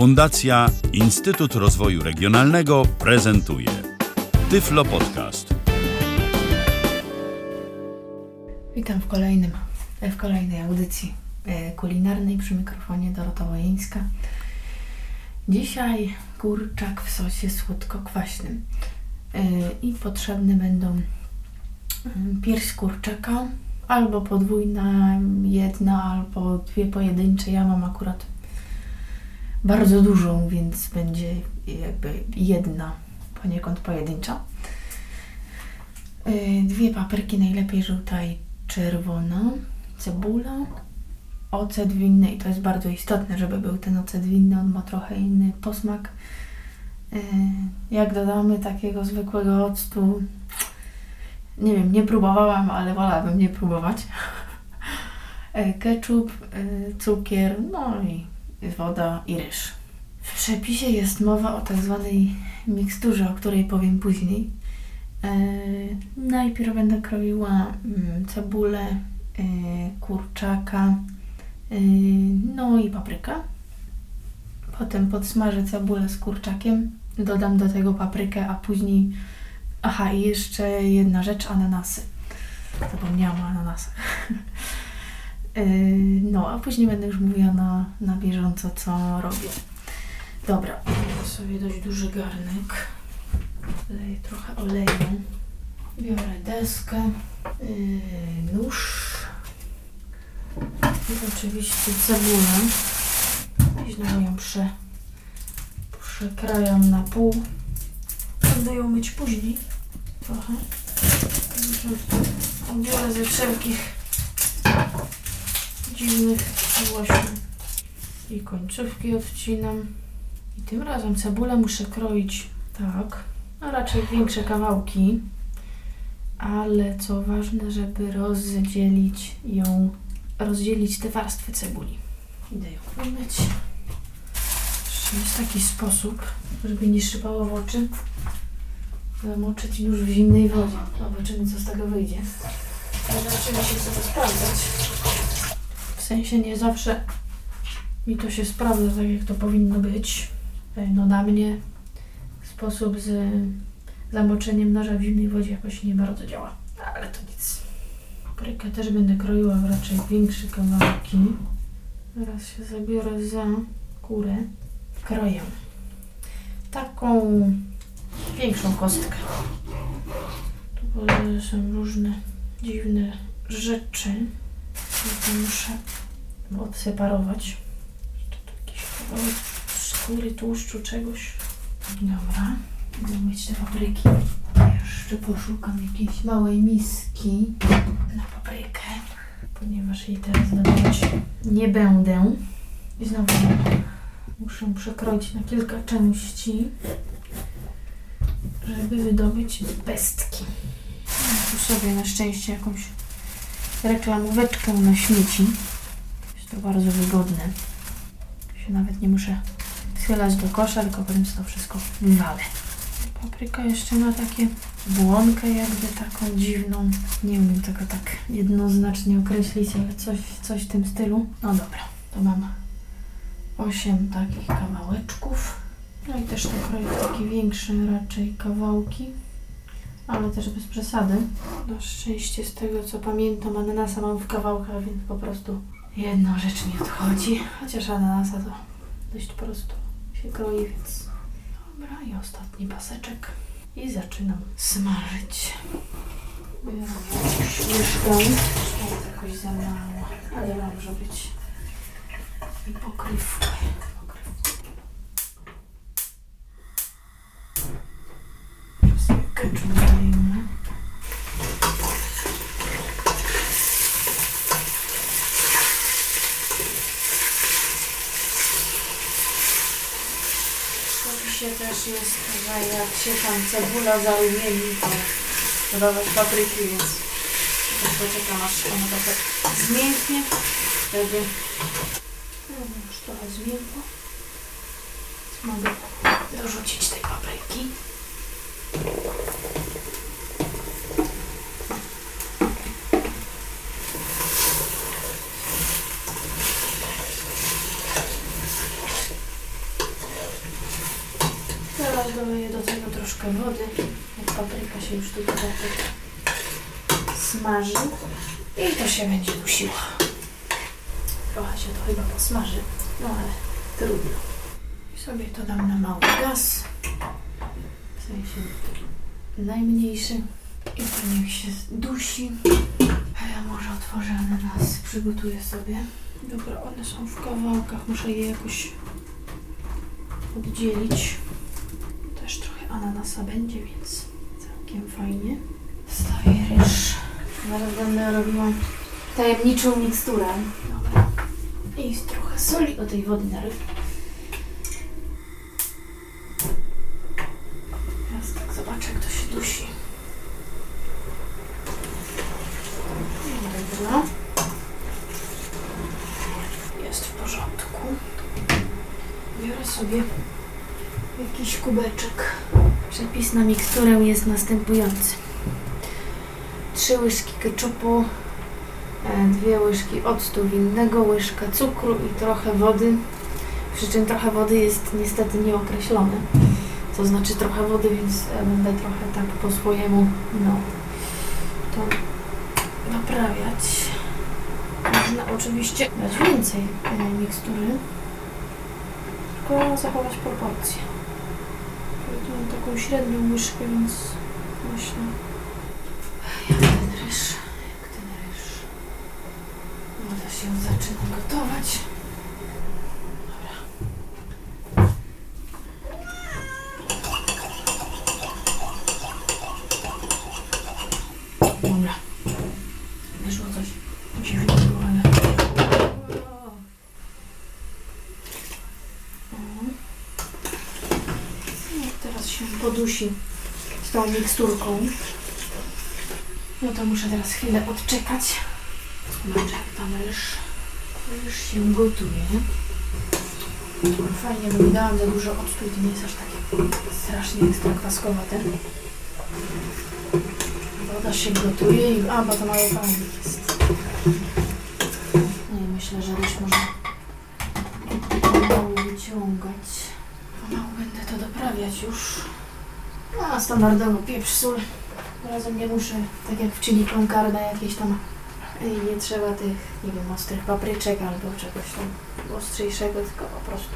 Fundacja Instytut Rozwoju Regionalnego prezentuje Tyflo Podcast. Witam w kolejnym, w kolejnej audycji e, kulinarnej przy mikrofonie Dorota Wojeńska. Dzisiaj kurczak w sosie słodko-kwaśnym e, i potrzebne będą mm, pierś kurczaka, albo podwójna, jedna, albo dwie pojedyncze. Ja mam akurat bardzo dużą, więc będzie jakby jedna poniekąd pojedyncza. Yy, dwie papryki, najlepiej żółta i czerwona, cebula, ocet winny i to jest bardzo istotne, żeby był ten ocet winny, on ma trochę inny posmak. Yy, jak dodamy takiego zwykłego octu, nie wiem, nie próbowałam, ale wolałabym nie próbować. Yy, ketchup, cukier, no i woda i ryż. W przepisie jest mowa o tak zwanej miksturze, o której powiem później. E, najpierw będę kroiła mm, cebulę, e, kurczaka, e, no i papryka. Potem podsmażę cebulę z kurczakiem, dodam do tego paprykę, a później... Aha, i jeszcze jedna rzecz, ananasy. Zapomniałam o ananasach. No, a później będę już mówiła na, na bieżąco, co robię. Dobra, biorę sobie dość duży garnek. Leję trochę oleju. Biorę deskę, yy, nóż i oczywiście cebulę. Znowu ją prze, przekrajam na pół. Będę ją myć później. Trochę. Biorę ze wszelkich dziwnych właśnie i końcówki odcinam. I tym razem cebulę muszę kroić tak, a raczej większe kawałki, ale co ważne, żeby rozdzielić ją, rozdzielić te warstwy cebuli. Idę ją umyć. Jest taki sposób, żeby nie szypało w oczy. Zamoczyć już w zimnej wodzie. Zobaczymy, co z tego wyjdzie. Zobaczymy się, to sprawdzać sensie nie zawsze mi to się sprawdza tak, jak to powinno być. E, no na mnie sposób z zamoczeniem noża w zimnej wodzie jakoś nie bardzo działa. Ale to nic. Paprykę też będę kroiła w raczej większe kawałki. Teraz się zabiorę za kurę. Kroję taką większą kostkę. Tu są różne dziwne rzeczy. Muszę odseparować. To jakiś kawałek skóry, tłuszczu, czegoś. Dobra, będę mieć te papryki. Jeszcze poszukam jakiejś małej miski na paprykę, ponieważ jej teraz dodawać nie będę. I znowu muszę przekroić na kilka części, żeby wydobyć pestki. Mam tu sobie na szczęście jakąś reklamóweczkę na śmieci. To bardzo wygodne. Się nawet nie muszę schylać do kosza, tylko potem to wszystko wywalę. Papryka jeszcze ma takie błonkę jakby taką dziwną. Nie umiem tego tak jednoznacznie określić, ale coś, coś w tym stylu. No dobra, to mam 8 takich kawałeczków. No i też to kroję takie większe raczej kawałki ale też bez przesady. Na szczęście z tego co pamiętam ananasa mam w kawałkach, więc po prostu jedna rzecz mi odchodzi. Chociaż ananasa to dość prosto się kroi, więc dobra i ostatni paseczek. I zaczynam smażyć. Łyżką. Jest jakoś za mało, ale może być i pokrywkę. Dajemy. W opisie też jest, że jak się tam cebula zarumieni, to dodawać papryki, więc poczekam aż ona trochę zmięknie. Wtedy no, już trochę zmiękło. Mogę dorzucić tej papryki. doleję do tego troszkę wody, jak papryka się już tutaj smaży i to się będzie dusiło. Trochę się to chyba posmaży, no ale trudno. I sobie to dam na mały gaz, w sensie najmniejszy i to niech się dusi. A ja może otworzę ananas, przygotuję sobie. Dobra, one są w kawałkach, muszę je jakoś oddzielić. Ananasa będzie, więc całkiem fajnie. Stawię ryż. Zaraz będę robiła tajemniczą miksturę. Dobra. I trochę soli do tej wody na ryż. Teraz tak zobaczę, jak to się dusi. Dobra. Jest w porządku. Biorę sobie jakiś kubeczek. Przepis na miksturę jest następujący. Trzy łyżki keczupu, e, dwie łyżki octu winnego, łyżka cukru i trochę wody. Przy czym trochę wody jest niestety nieokreślone. To znaczy trochę wody, więc ja będę trochę tak po swojemu, no, to naprawiać. Można oczywiście dać więcej e, mikstury, tylko zachować proporcje. Tu mam taką średnią łyżkę, więc myślę, jak ten ryż, jak ten ryż. Woda się zaczyna gotować. Dobra. Dobra. Wyszło coś dziwnego, ale... O. No, teraz podusi z tą miksturką. No to muszę teraz chwilę odczekać. Jak tam ryż się gotuje. Fajnie, bo mi dałam za dużo octu i to nie jest aż takie strasznie ekstra kwaskowate. Woda się gotuje i... A, bo to mały palnik jest. I myślę, że ryż można pomału wyciągać. Pomału będę to doprawiać już. No, standardowo pieprz, sól. Razem nie muszę, tak jak w chili con carne, jakieś tam i nie trzeba tych, nie wiem, ostrych papryczek albo czegoś tam ostrzejszego, tylko po prostu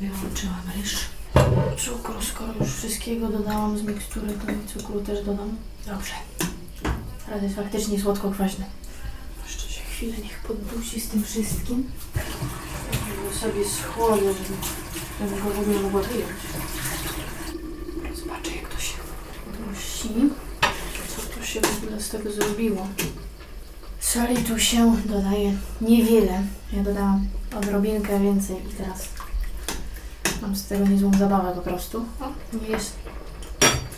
Wyłączyłam ryż. Cukru, skoro już wszystkiego dodałam z mikstury, to i cukru też dodam. Dobrze. Teraz jest faktycznie słodko-kwaśne. Chwilę niech poddusi z tym wszystkim. Żeby sobie schłodzę, żeby, żeby go w ogóle mogła wyjąć. Zobaczę jak to się dusi. Co tu się w ogóle z tego zrobiło. Soli tu się dodaje niewiele. Ja dodałam odrobinkę więcej i teraz Mam z tego niezłą zabawę po prostu. Nie jest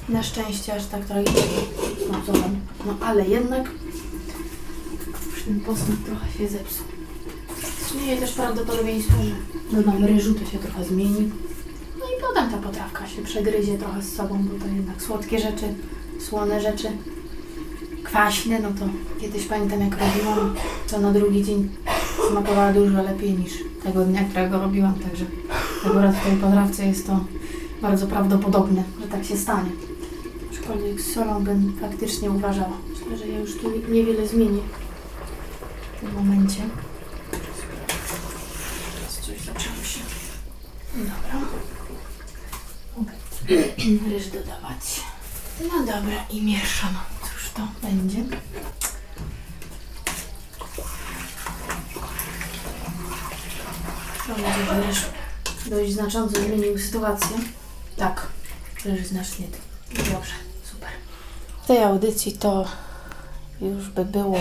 na szczęście aż tak tragicznie nadzorem. No ale jednak ten posmak trochę się zepsuł. Istnieje też prawdopodobieństwo, że dodam ryżu, to się trochę zmieni. No i potem ta potrawka się przegryzie trochę z sobą, bo to jednak słodkie rzeczy, słone rzeczy, kwaśne, no to kiedyś pamiętam jak robiłam, to na drugi dzień smakowała dużo lepiej niż tego dnia, którego robiłam, także akurat w tej potrawce jest to bardzo prawdopodobne, że tak się stanie. Aczkolwiek z solą bym faktycznie uważała. Myślę, że ja już tu niewiele zmienię tym momencie. Coś zaczęło się. Dobra. Mogę ryż dodawać. No dobra i mieszam. Cóż to będzie? Mam nadzieję, że ryż dość znacząco zmienił sytuację. Tak, ryż znacznie. Dobrze, super. W tej audycji to już by było